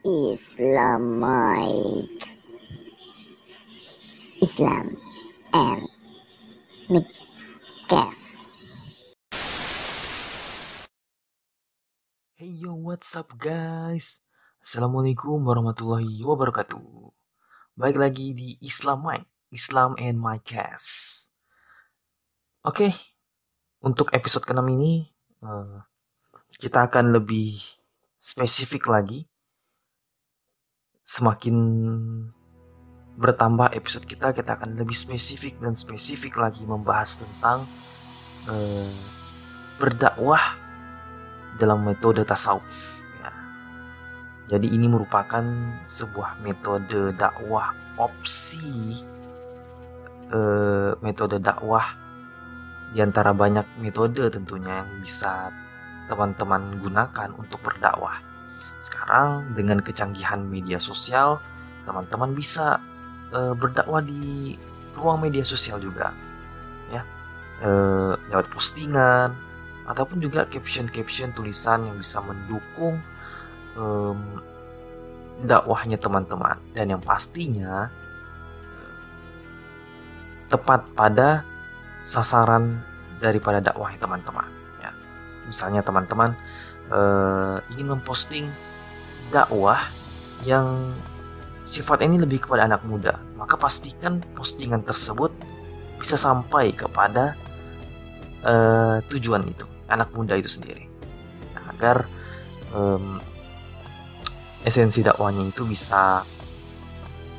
Islamic Islam and Midcast. Hey yo, what's up guys? Assalamualaikum warahmatullahi wabarakatuh. Baik lagi di Islam My, Islam and My Cast. Oke, untuk episode ke-6 ini uh, kita akan lebih spesifik lagi. Semakin bertambah episode kita, kita akan lebih spesifik dan spesifik lagi membahas tentang uh, berdakwah dalam metode tasawuf. Ya. Jadi ini merupakan sebuah metode dakwah opsi, uh, metode dakwah di antara banyak metode tentunya yang bisa teman-teman gunakan untuk berdakwah. Sekarang dengan kecanggihan media sosial, teman-teman bisa uh, berdakwah di ruang media sosial juga ya. Uh, lewat postingan ataupun juga caption-caption tulisan yang bisa mendukung um, dakwahnya teman-teman. Dan yang pastinya tepat pada sasaran daripada dakwahnya teman-teman ya. Misalnya teman-teman uh, ingin memposting dakwah yang sifat ini lebih kepada anak muda, maka pastikan postingan tersebut bisa sampai kepada uh, tujuan itu, anak muda itu sendiri. Nah, agar um, esensi dakwahnya itu bisa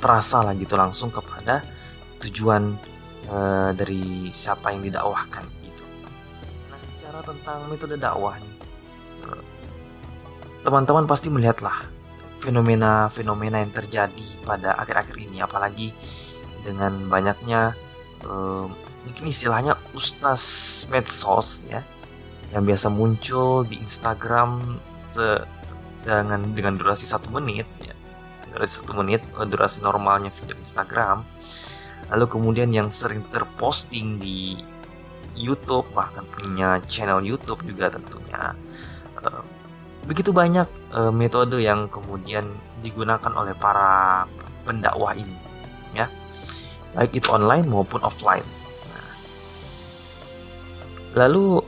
terasa lah gitu langsung kepada tujuan uh, dari siapa yang didakwahkan gitu. Nah, bicara tentang metode dakwah nih, teman-teman pasti melihatlah fenomena-fenomena yang terjadi pada akhir-akhir ini apalagi dengan banyaknya uh, mungkin istilahnya ustaz medsos ya yang biasa muncul di Instagram se dengan dengan durasi satu menit ya durasi satu menit eh, durasi normalnya video Instagram. Lalu kemudian yang sering terposting di YouTube bahkan punya channel YouTube juga tentunya uh, begitu banyak uh, metode yang kemudian digunakan oleh para pendakwah ini ya. Baik itu online maupun offline. Nah, lalu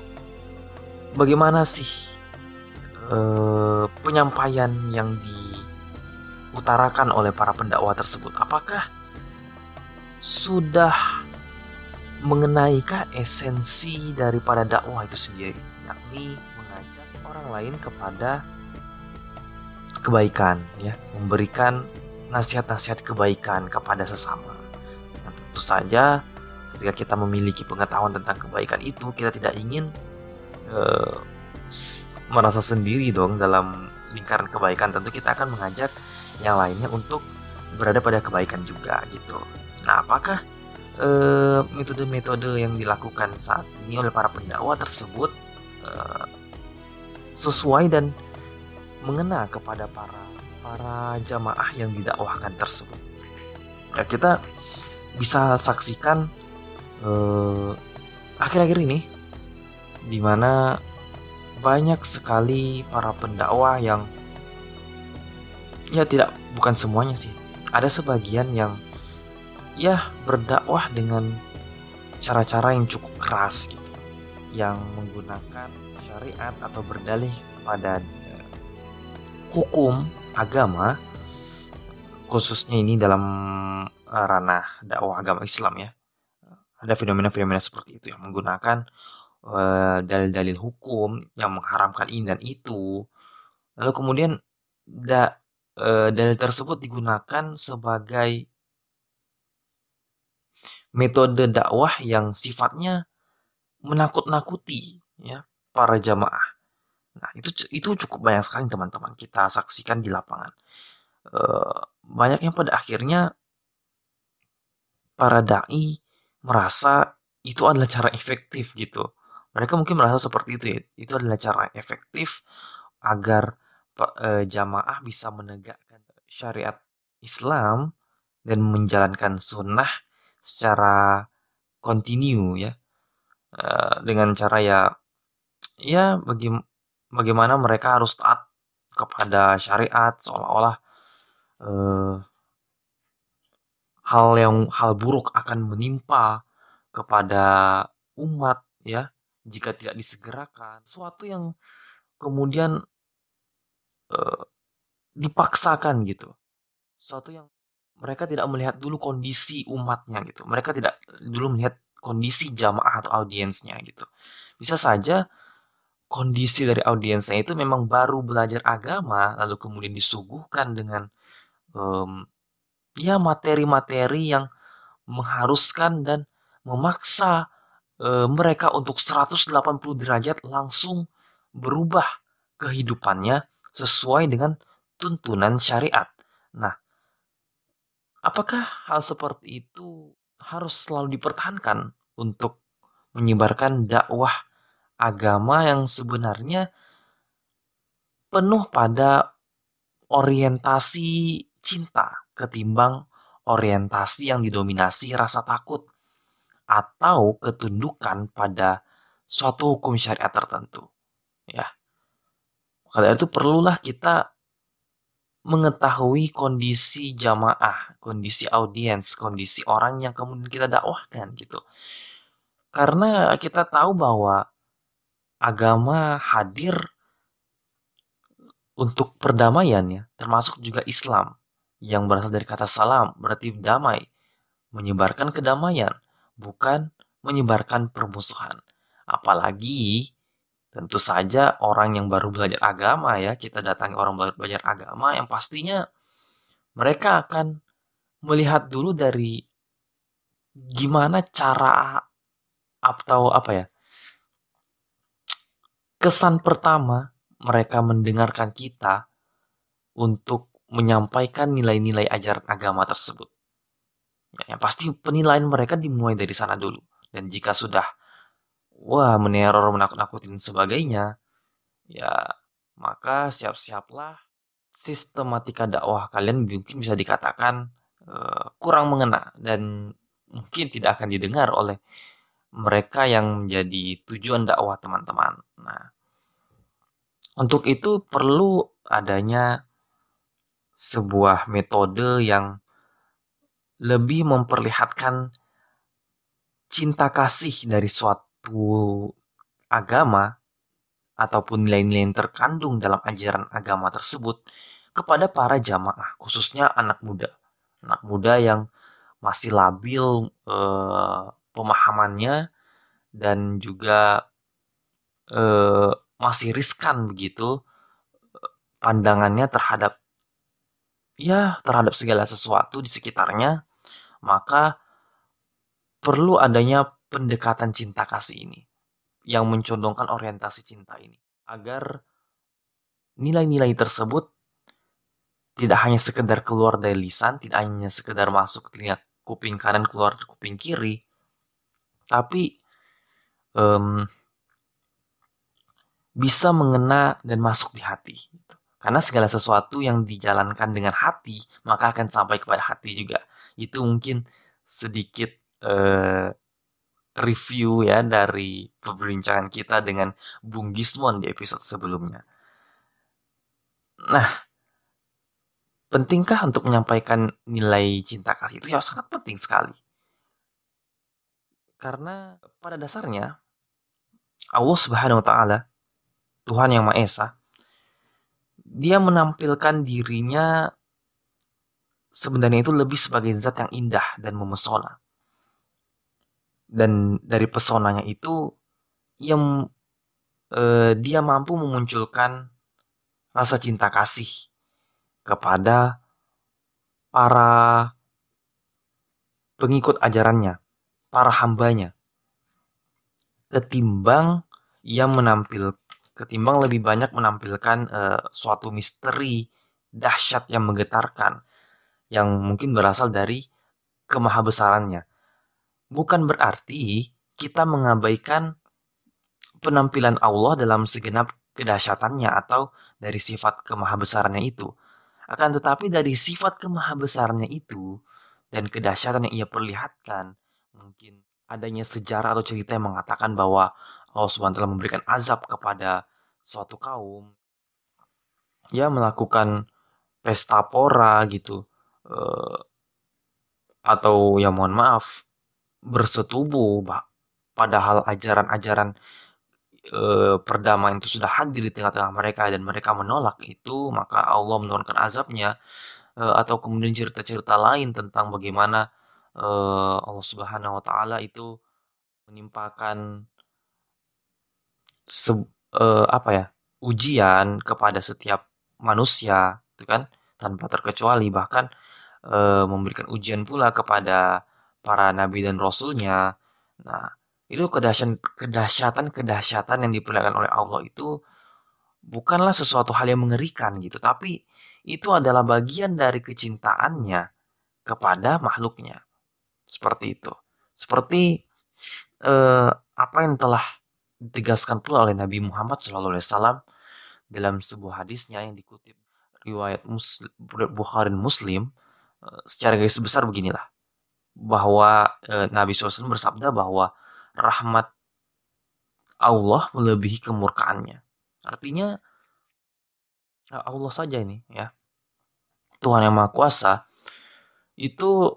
bagaimana sih uh, penyampaian yang diutarakan oleh para pendakwah tersebut? Apakah sudah mengenaikah esensi daripada dakwah itu sendiri? Yakni orang lain kepada kebaikan ya. Memberikan nasihat-nasihat kebaikan kepada sesama. Nah, tentu saja ketika kita memiliki pengetahuan tentang kebaikan itu kita tidak ingin uh, merasa sendiri dong dalam lingkaran kebaikan. Tentu kita akan mengajak yang lainnya untuk berada pada kebaikan juga gitu. Nah apakah eh, metode-metode uh, yang dilakukan saat ini oleh para pendakwah tersebut uh, sesuai dan mengena kepada para para jamaah yang didakwahkan tersebut. Ya, kita bisa saksikan eh, akhir-akhir ini di mana banyak sekali para pendakwah yang ya tidak bukan semuanya sih. Ada sebagian yang ya berdakwah dengan cara-cara yang cukup keras gitu yang menggunakan syariat atau berdalih pada hukum. agama khususnya ini dalam eh, ranah dakwah agama Islam ya. Ada fenomena-fenomena seperti itu yang menggunakan eh, dalil-dalil hukum yang mengharamkan ini dan itu. Lalu kemudian da, uh, dalil tersebut digunakan sebagai metode dakwah yang sifatnya menakut-nakuti ya para jamaah. Nah, itu itu cukup banyak sekali teman-teman kita saksikan di lapangan. E, banyak yang pada akhirnya para dai merasa itu adalah cara efektif gitu. Mereka mungkin merasa seperti itu ya. Itu adalah cara efektif agar e, jamaah bisa menegakkan syariat Islam dan menjalankan sunnah secara kontinu ya Eh, dengan cara ya ya bagi bagaimana mereka harus taat kepada syariat seolah-olah uh, hal yang hal buruk akan menimpa kepada umat ya jika tidak disegerakan. Suatu yang kemudian uh, dipaksakan gitu. Suatu yang mereka tidak melihat dulu kondisi umatnya gitu. Mereka tidak dulu melihat kondisi jamaah atau audiensnya gitu bisa saja kondisi dari audiensnya itu memang baru belajar agama lalu kemudian disuguhkan dengan um, ya materi-materi yang mengharuskan dan memaksa e, mereka untuk 180 derajat langsung berubah kehidupannya sesuai dengan tuntunan syariat. Nah, apakah hal seperti itu harus selalu dipertahankan untuk menyebarkan dakwah agama yang sebenarnya penuh pada orientasi cinta ketimbang orientasi yang didominasi rasa takut atau ketundukan pada suatu hukum syariat tertentu. Ya. Karena itu perlulah kita mengetahui kondisi jamaah, kondisi audiens, kondisi orang yang kemudian kita dakwahkan gitu. Karena kita tahu bahwa agama hadir untuk perdamaian ya, termasuk juga Islam yang berasal dari kata salam, berarti damai, menyebarkan kedamaian, bukan menyebarkan permusuhan. Apalagi tentu saja orang yang baru belajar agama ya, kita datangi orang baru belajar agama yang pastinya mereka akan melihat dulu dari gimana cara atau apa ya kesan pertama mereka mendengarkan kita untuk menyampaikan nilai-nilai ajaran agama tersebut. Ya, yang pasti penilaian mereka dimulai dari sana dulu. Dan jika sudah wah meneror, menakut-nakutin sebagainya, ya maka siap-siaplah sistematika dakwah kalian mungkin bisa dikatakan uh, kurang mengena dan mungkin tidak akan didengar oleh mereka yang menjadi tujuan dakwah teman-teman. Nah, untuk itu perlu adanya sebuah metode yang lebih memperlihatkan cinta kasih dari suatu agama ataupun nilai-nilai yang terkandung dalam ajaran agama tersebut kepada para jamaah, khususnya anak muda. Anak muda yang masih labil eh, pemahamannya dan juga eh, masih riskan begitu pandangannya terhadap ya terhadap segala sesuatu di sekitarnya, maka perlu adanya pendekatan cinta kasih ini yang mencondongkan orientasi cinta ini agar nilai-nilai tersebut tidak hanya sekedar keluar dari lisan, tidak hanya sekedar masuk telinga kuping kanan keluar kuping kiri, tapi um, bisa mengena dan masuk di hati. Gitu. Karena segala sesuatu yang dijalankan dengan hati, maka akan sampai kepada hati juga. Itu mungkin sedikit uh, review ya dari perbincangan kita dengan Bung Gismon di episode sebelumnya. Nah, pentingkah untuk menyampaikan nilai cinta kasih itu ya sangat penting sekali. Karena pada dasarnya Allah Subhanahu wa taala Tuhan yang Maha Esa dia menampilkan dirinya sebenarnya itu lebih sebagai zat yang indah dan memesona. Dan dari pesonanya itu yang eh, dia mampu memunculkan rasa cinta kasih kepada para pengikut ajarannya, para hambanya. Ketimbang ia menampil ketimbang lebih banyak menampilkan uh, suatu misteri dahsyat yang menggetarkan yang mungkin berasal dari kemahabesarannya. Bukan berarti kita mengabaikan penampilan Allah dalam segenap kedahsyatannya atau dari sifat kemahabesarannya itu. Akan tetapi dari sifat kemahabesarannya itu dan kedahsyatan yang ia perlihatkan, mungkin adanya sejarah atau cerita yang mengatakan bahwa Allah SWT memberikan azab kepada suatu kaum ya melakukan pesta pora gitu uh, atau ya mohon maaf bersetubuh padahal ajaran-ajaran uh, perdamaian itu sudah hadir di tengah-tengah mereka dan mereka menolak itu maka Allah menurunkan azabnya uh, atau kemudian cerita-cerita lain tentang bagaimana uh, Allah Subhanahu wa taala itu menimpakan se, uh, apa ya ujian kepada setiap manusia itu kan tanpa terkecuali. Bahkan memberikan ujian pula kepada para nabi dan rasulnya. Nah itu kedahsyatan kedahsyatan kedahsyatan yang diperlihatkan oleh Allah itu bukanlah sesuatu hal yang mengerikan gitu tapi itu adalah bagian dari kecintaannya kepada makhluknya. Seperti itu. Seperti eh, apa yang telah ditegaskan pula oleh Nabi Muhammad SAW dalam sebuah hadisnya yang dikutip riwayat Muslim, Bukhari Muslim eh, secara garis besar beginilah bahwa eh, Nabi SAW bersabda bahwa rahmat Allah melebihi kemurkaannya. Artinya Allah saja ini ya Tuhan yang Maha Kuasa itu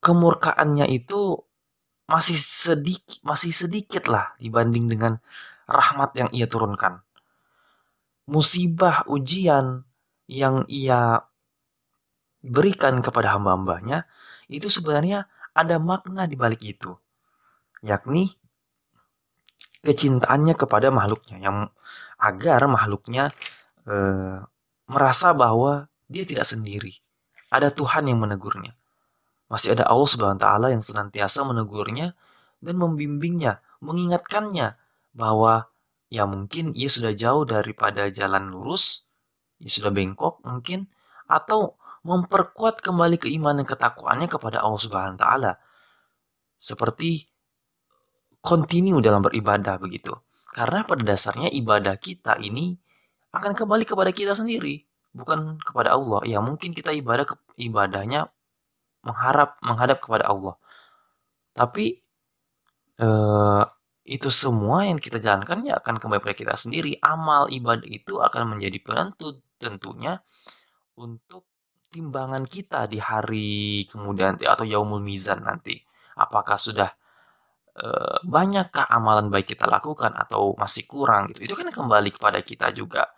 kemurkaannya itu masih sedikit masih sedikit lah dibanding dengan rahmat yang ia turunkan. Musibah ujian yang ia berikan kepada hamba-hambanya itu sebenarnya ada makna di balik itu. Yakni kecintaannya kepada makhluknya yang agar makhluknya eh, merasa bahwa dia tidak sendiri. Ada Tuhan yang menegurnya. Masih ada Allah Subhanahu wa taala yang senantiasa menegurnya dan membimbingnya, mengingatkannya bahwa ya mungkin ia sudah jauh daripada jalan lurus, ia sudah bengkok mungkin atau memperkuat kembali keimanan ketakwaannya kepada Allah Subhanahu wa taala. Seperti continue dalam beribadah begitu. Karena pada dasarnya ibadah kita ini akan kembali kepada kita sendiri, bukan kepada Allah. Ya mungkin kita ibadah ke, ibadahnya mengharap menghadap kepada Allah. Tapi eh, itu semua yang kita jalankan ya akan kembali pada kita sendiri. Amal ibadah itu akan menjadi penentu tentunya untuk timbangan kita di hari kemudian atau yaumul mizan nanti. Apakah sudah eh, banyakkah amalan baik kita lakukan atau masih kurang gitu. Itu kan kembali kepada kita juga.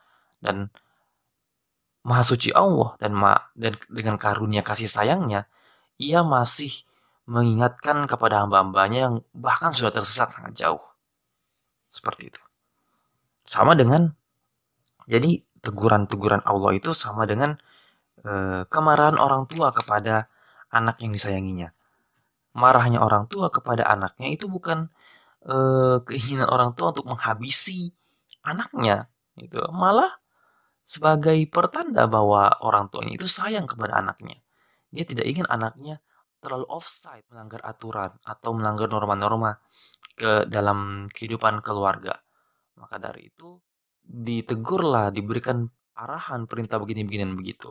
Dan Maha suci Allah dan ma dan dengan karunia kasih sayangnya ia masih mengingatkan kepada hamba-hambanya yang bahkan sudah tersesat sangat jauh. Seperti itu. Sama dengan, jadi teguran-teguran Allah itu sama dengan e, kemarahan orang tua kepada anak yang disayanginya. Marahnya orang tua kepada anaknya itu bukan e, keinginan orang tua untuk menghabisi anaknya. Itu malah sebagai pertanda bahwa orang tuanya itu sayang kepada anaknya. Dia tidak ingin anaknya terlalu offside, melanggar aturan atau melanggar norma-norma ke dalam kehidupan keluarga. Maka dari itu ditegurlah, diberikan arahan perintah begini-begini dan begitu.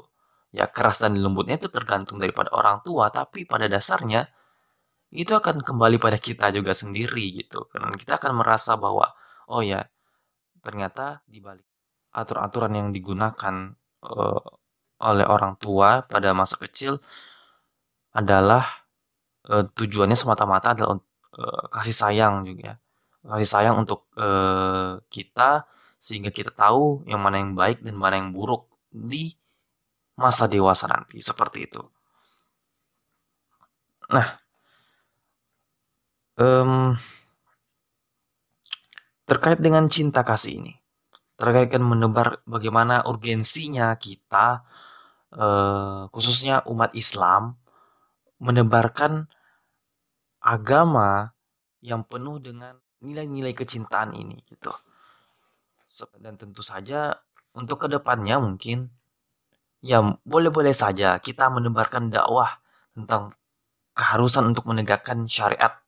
Ya keras dan lembutnya itu tergantung daripada orang tua, tapi pada dasarnya itu akan kembali pada kita juga sendiri gitu. Karena kita akan merasa bahwa oh ya ternyata di balik aturan-aturan yang digunakan uh, oleh orang tua pada masa kecil adalah uh, tujuannya semata-mata adalah uh, kasih sayang juga kasih sayang untuk uh, kita sehingga kita tahu yang mana yang baik dan mana yang buruk di masa dewasa nanti seperti itu. Nah, um, terkait dengan cinta kasih ini, terkait dengan menebar bagaimana urgensinya kita eh, khususnya umat Islam menebarkan agama yang penuh dengan nilai-nilai kecintaan ini gitu. Dan tentu saja untuk ke depannya mungkin ya boleh-boleh saja kita menebarkan dakwah tentang keharusan untuk menegakkan syariat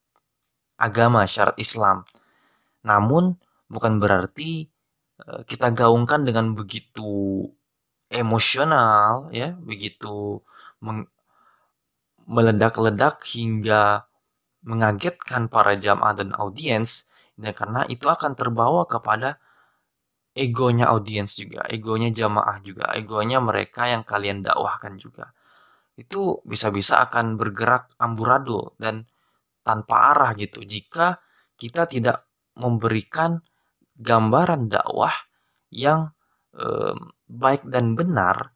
agama syariat Islam. Namun bukan berarti eh, kita gaungkan dengan begitu emosional ya begitu meledak-ledak hingga mengagetkan para jamaah dan audiens ya, karena itu akan terbawa kepada egonya audiens juga, egonya jamaah juga, egonya mereka yang kalian dakwahkan juga. Itu bisa-bisa akan bergerak amburadul dan tanpa arah gitu jika kita tidak memberikan gambaran dakwah yang eh, baik dan benar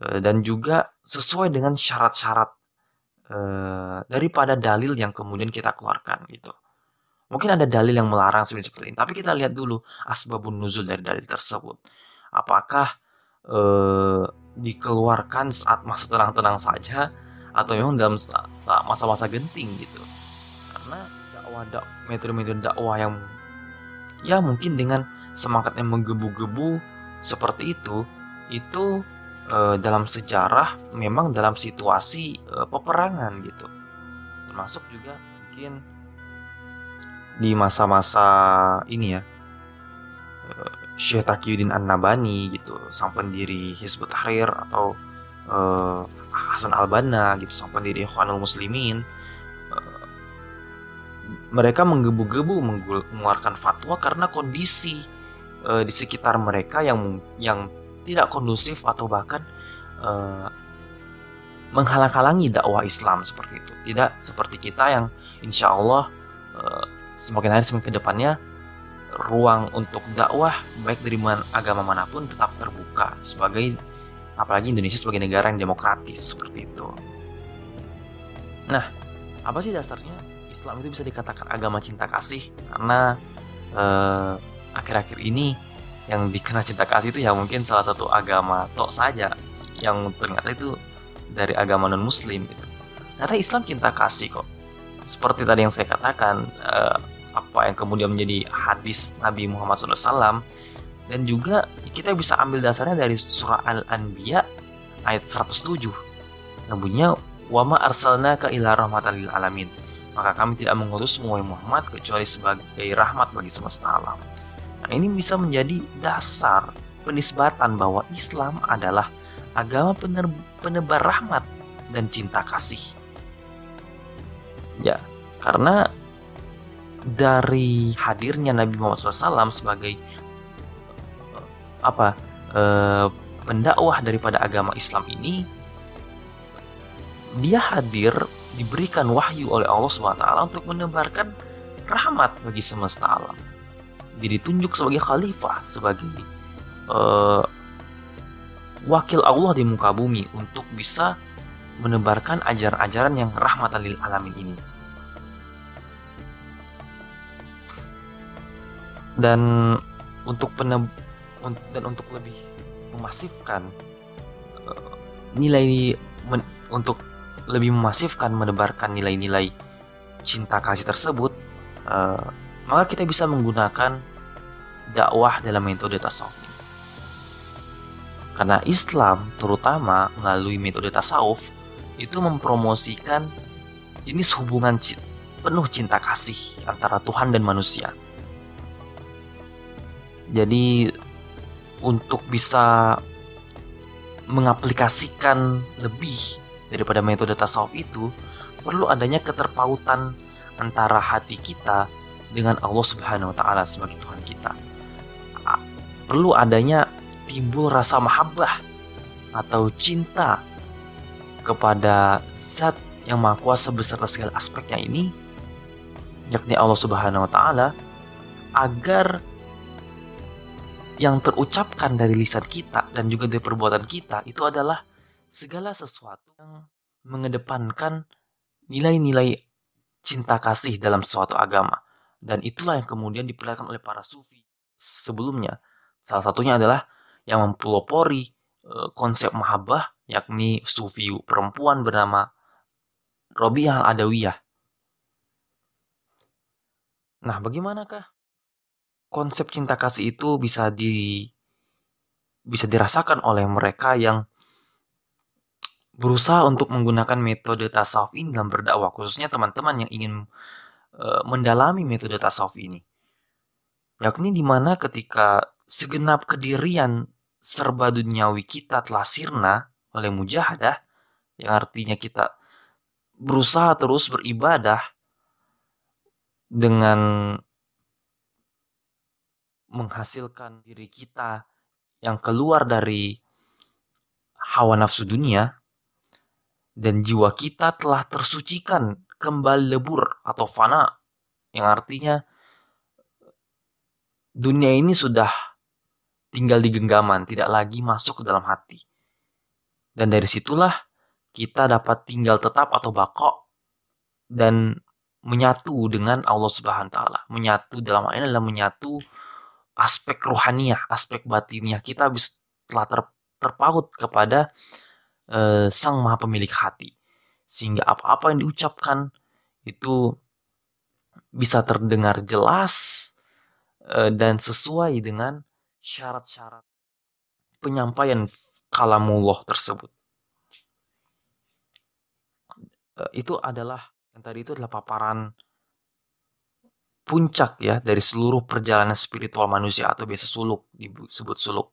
eh, dan juga sesuai dengan syarat-syarat eh, daripada dalil yang kemudian kita keluarkan gitu. Mungkin ada dalil yang melarang seperti ini, tapi kita lihat dulu asbabun nuzul dari dalil tersebut. Apakah eh, dikeluarkan saat masa tenang-tenang saja atau memang dalam masa-masa genting gitu. Karena dakwah dak metode-metode dakwah yang ya mungkin dengan semangat yang menggebu-gebu seperti itu itu eh, dalam sejarah memang dalam situasi eh, peperangan gitu. Termasuk juga mungkin di masa-masa ini ya uh, Syekh Taqiyuddin An-Nabani gitu sang pendiri Hizbut Tahrir atau uh, Hasan Al-Banna gitu sang pendiri Ikhwanul Muslimin uh, mereka menggebu-gebu mengeluarkan fatwa karena kondisi uh, di sekitar mereka yang yang tidak kondusif atau bahkan uh, menghalang-halangi dakwah Islam seperti itu. Tidak seperti kita yang insya Allah uh, semakin hari semakin ke depannya ruang untuk dakwah baik dari agama mana pun tetap terbuka sebagai apalagi Indonesia sebagai negara yang demokratis seperti itu. Nah, apa sih dasarnya Islam itu bisa dikatakan agama cinta kasih karena eh, akhir-akhir ini yang dikenal cinta kasih itu ya mungkin salah satu agama tok saja yang ternyata itu dari agama non Muslim gitu. Ternyata Islam cinta kasih kok seperti tadi yang saya katakan uh, apa yang kemudian menjadi hadis Nabi Muhammad SAW dan juga kita bisa ambil dasarnya dari surah Al-Anbiya ayat 107 yang bunyinya wama arsalna ke ila rahmatan lil alamin. Maka kami tidak mengutus semua Muhammad kecuali sebagai rahmat bagi semesta alam. Nah ini bisa menjadi dasar penisbatan bahwa Islam adalah agama penebar rahmat dan cinta kasih Ya, karena dari hadirnya Nabi Muhammad SAW sebagai apa eh, pendakwah daripada agama Islam ini, dia hadir diberikan wahyu oleh Allah SWT untuk menebarkan rahmat bagi semesta alam. Dia ditunjuk sebagai khalifah, sebagai uh, wakil Allah di muka bumi untuk bisa menebarkan ajaran-ajaran yang rahmatan lil alamin ini. Dan untuk peneb dan untuk lebih memasifkan uh, nilai men, untuk lebih memasifkan menebarkan nilai-nilai cinta kasih tersebut, uh, maka kita bisa menggunakan dakwah dalam metode tasawuf. Karena Islam terutama melalui metode tasawuf itu mempromosikan jenis hubungan penuh cinta kasih antara Tuhan dan manusia. Jadi untuk bisa mengaplikasikan lebih daripada metode tasawuf itu perlu adanya keterpautan antara hati kita dengan Allah Subhanahu wa taala sebagai Tuhan kita. Perlu adanya timbul rasa mahabbah atau cinta kepada zat yang maha kuasa beserta segala aspeknya ini yakni Allah Subhanahu wa taala agar yang terucapkan dari lisan kita dan juga dari perbuatan kita itu adalah segala sesuatu yang mengedepankan nilai-nilai cinta kasih dalam suatu agama. Dan itulah yang kemudian diperlihatkan oleh para sufi sebelumnya. Salah satunya adalah yang mempelopori eh, konsep mahabbah yakni sufi perempuan bernama Robiah Al-Adawiyah. Nah, bagaimanakah konsep cinta kasih itu bisa di bisa dirasakan oleh mereka yang berusaha untuk menggunakan metode tasawuf ini dalam berdakwah, khususnya teman-teman yang ingin uh, mendalami metode tasawuf ini. Yakni di mana ketika segenap kedirian serba duniawi kita telah sirna, oleh mujahadah yang artinya kita berusaha terus beribadah dengan menghasilkan diri kita yang keluar dari hawa nafsu dunia dan jiwa kita telah tersucikan kembali lebur atau fana yang artinya dunia ini sudah tinggal di genggaman, tidak lagi masuk ke dalam hati. Dan dari situlah kita dapat tinggal tetap atau bakok dan menyatu dengan Allah Subhanahu wa taala. Menyatu dalam hal ini adalah menyatu aspek rohaniah, aspek batinnya kita bisa telah ter, terpaut kepada uh, Sang Maha Pemilik hati. Sehingga apa-apa yang diucapkan itu bisa terdengar jelas uh, dan sesuai dengan syarat-syarat penyampaian kalamullah tersebut. Uh, itu adalah yang tadi itu adalah paparan puncak ya dari seluruh perjalanan spiritual manusia atau biasa suluk disebut suluk.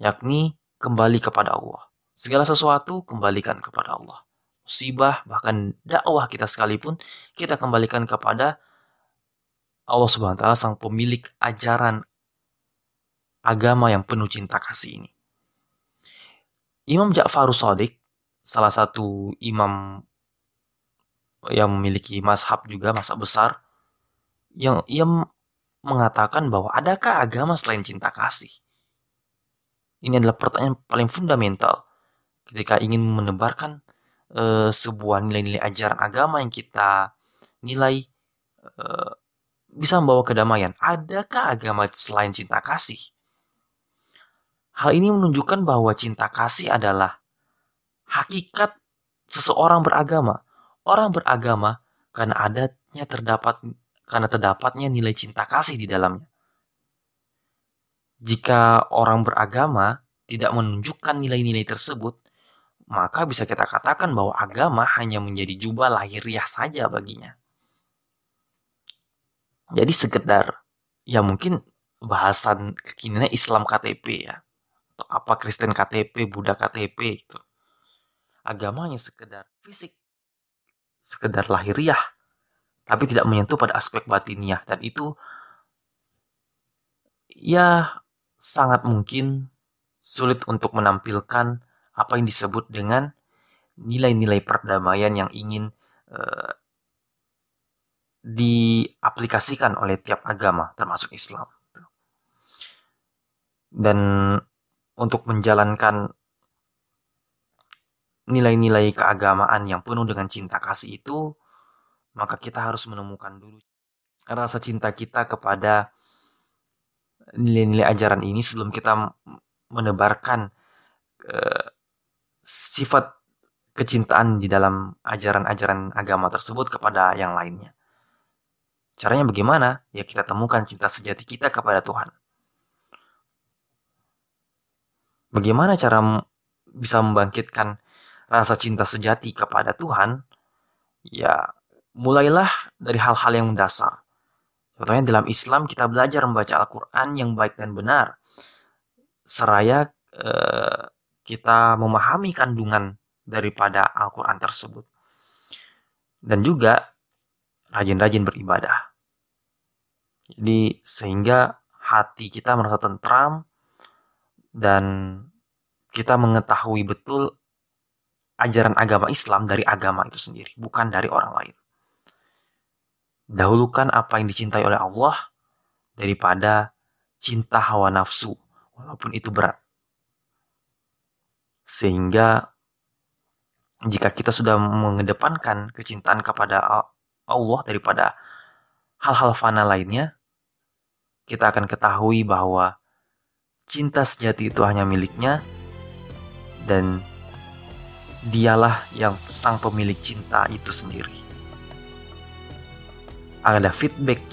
Yakni kembali kepada Allah. Segala sesuatu kembalikan kepada Allah. Musibah bahkan dakwah kita sekalipun kita kembalikan kepada Allah Subhanahu wa taala sang pemilik ajaran agama yang penuh cinta kasih ini Imam Ja'farus Shadiq salah satu imam yang memiliki mazhab juga mazhab besar yang ia mengatakan bahwa adakah agama selain cinta kasih? Ini adalah pertanyaan paling fundamental ketika ingin menebarkan uh, sebuah nilai-nilai ajaran agama yang kita nilai uh, bisa membawa kedamaian. Adakah agama selain cinta kasih? Hal ini menunjukkan bahwa cinta kasih adalah hakikat seseorang beragama. Orang beragama karena adatnya terdapat karena terdapatnya nilai cinta kasih di dalamnya. Jika orang beragama tidak menunjukkan nilai-nilai tersebut, maka bisa kita katakan bahwa agama hanya menjadi jubah lahiriah saja baginya. Jadi sekedar ya mungkin bahasan kekiniannya Islam KTP ya. Apa Kristen KTP, Buddha KTP itu. Agamanya sekedar fisik. Sekedar lahiriah tapi tidak menyentuh pada aspek batinnya dan itu ya sangat mungkin sulit untuk menampilkan apa yang disebut dengan nilai-nilai perdamaian yang ingin uh, diaplikasikan oleh tiap agama termasuk Islam dan untuk menjalankan nilai-nilai keagamaan yang penuh dengan cinta kasih itu maka kita harus menemukan dulu rasa cinta kita kepada nilai-nilai ajaran ini sebelum kita menebarkan uh, sifat kecintaan di dalam ajaran-ajaran agama tersebut kepada yang lainnya. Caranya bagaimana? Ya kita temukan cinta sejati kita kepada Tuhan. Bagaimana cara bisa membangkitkan rasa cinta sejati kepada Tuhan? Ya mulailah dari hal-hal yang mendasar. Contohnya dalam Islam kita belajar membaca Al-Quran yang baik dan benar. Seraya eh, kita memahami kandungan daripada Al-Quran tersebut. Dan juga rajin-rajin beribadah. Jadi sehingga hati kita merasa tentram dan kita mengetahui betul ajaran agama Islam dari agama itu sendiri, bukan dari orang lain. Dahulukan apa yang dicintai oleh Allah daripada cinta hawa nafsu, walaupun itu berat. Sehingga jika kita sudah mengedepankan kecintaan kepada Allah daripada hal-hal fana lainnya, kita akan ketahui bahwa cinta sejati itu hanya miliknya dan dialah yang sang pemilik cinta itu sendiri. Ada feedback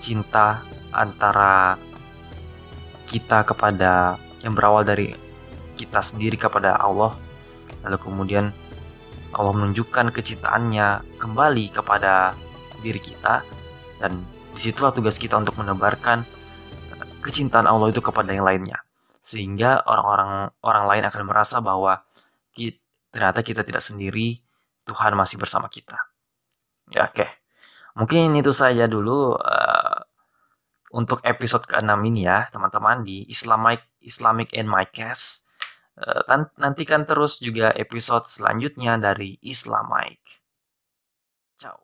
cinta antara kita kepada yang berawal dari kita sendiri kepada Allah lalu kemudian Allah menunjukkan kecintaannya kembali kepada diri kita dan di situlah tugas kita untuk menebarkan kecintaan Allah itu kepada yang lainnya sehingga orang-orang orang lain akan merasa bahwa kita, ternyata kita tidak sendiri Tuhan masih bersama kita ya oke okay. Mungkin itu saja dulu uh, untuk episode ke-6 ini ya, teman-teman di Islamic Islamic and My Cast. Uh, nantikan terus juga episode selanjutnya dari Islamic. Ciao.